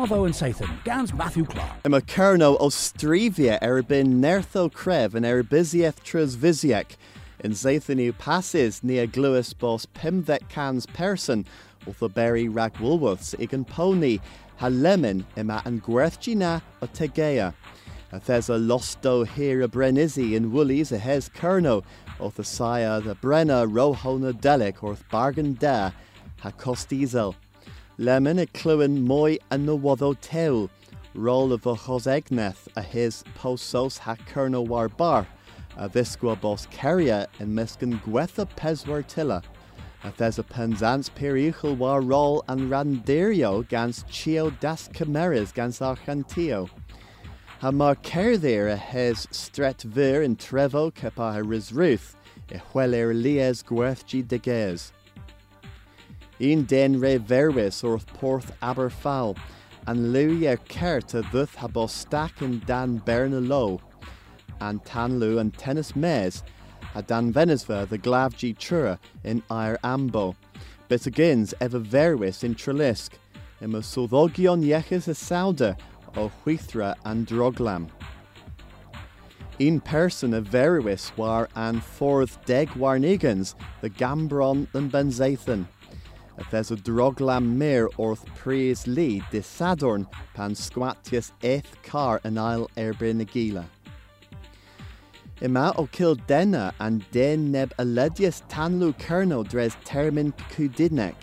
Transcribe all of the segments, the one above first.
Waddo and Sathan, Gans Matthew Clark. Ima Kerno o Strivia erbyn nertho cref yn erbysiaeth trys visiac. In Zathanu passes near gluis bos pimvet cans person wrth o berry rag woolworths igan pony ha Emma and an gwerthgina o tegea. A thes a losto here a brenizzi in woolies a hes kerno o the brenna rohona delic orth bargain da ha costizel. Lemon y clywyn mwy yn y waddo tew, rôl y fy a his posos ha cyrno war bar, a visgwa bos ceria yn misgyn gwetha peswar tila. A thes a penzans perichel war rôl an randerio gans chio das cameras gans archantio. Ha mar cerddir a hes stret vir in trevo cepa ha risruth, e hwelir e'r lies gwerthgi de gez. Un den re verwis wrth porth Aberfal, an luia cert a dduth ha in dan berna lo, an tanlu an tennis mes, a dan Venesver the glavgi chura in air ambo, but agins ever verwis in Trelisk, im a yechus a sauda o huithra and droglam. Un person a verwis war an forth deg warnigans, the gambron and benzathan. There's a droglam mir orth pries li de sadorn pan squatius eth car an ail erbyn. Ima o kill denna and den neb aledius tanlu kerno dres termin kudinek.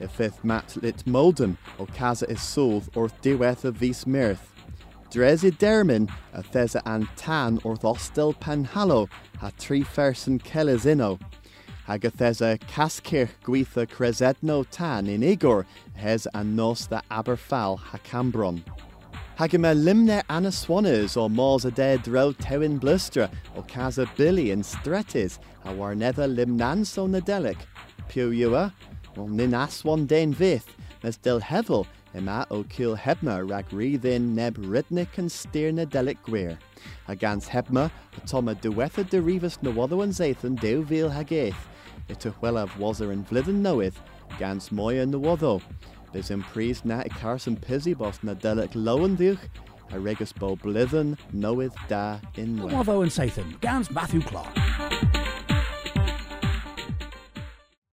If if mat lit molden o casa is solth orth diweth of vis mirth. Dres i dermin a an tan orth ostel panhalo ha tri fersen kellis hag ythesa cascir gweitha cresedno tan in igor hes an nos da Aberfal ha Cambron. Hag yma limne anna swaners o mors a de drew tewin blustra o casa billy in stretis a warnedda limnan so nadelic. Piw ywa, o e? nin aswan den vith, mes del hevel yma o cil hebma rag rydyn neb rydnic yn styr nadelic gwir. Hag ans hebma, a toma diwetha derifus na waddawan zeithyn dew fil hag eith, it a whelaf wazer yn vlidden noeth, gans moy yn nywoddo. Bys yn pris na i carson pizzy bos na lowen ddiwch, a regus bo blidden noeth da in Waddo and Sathan, Gans Matthew Clark.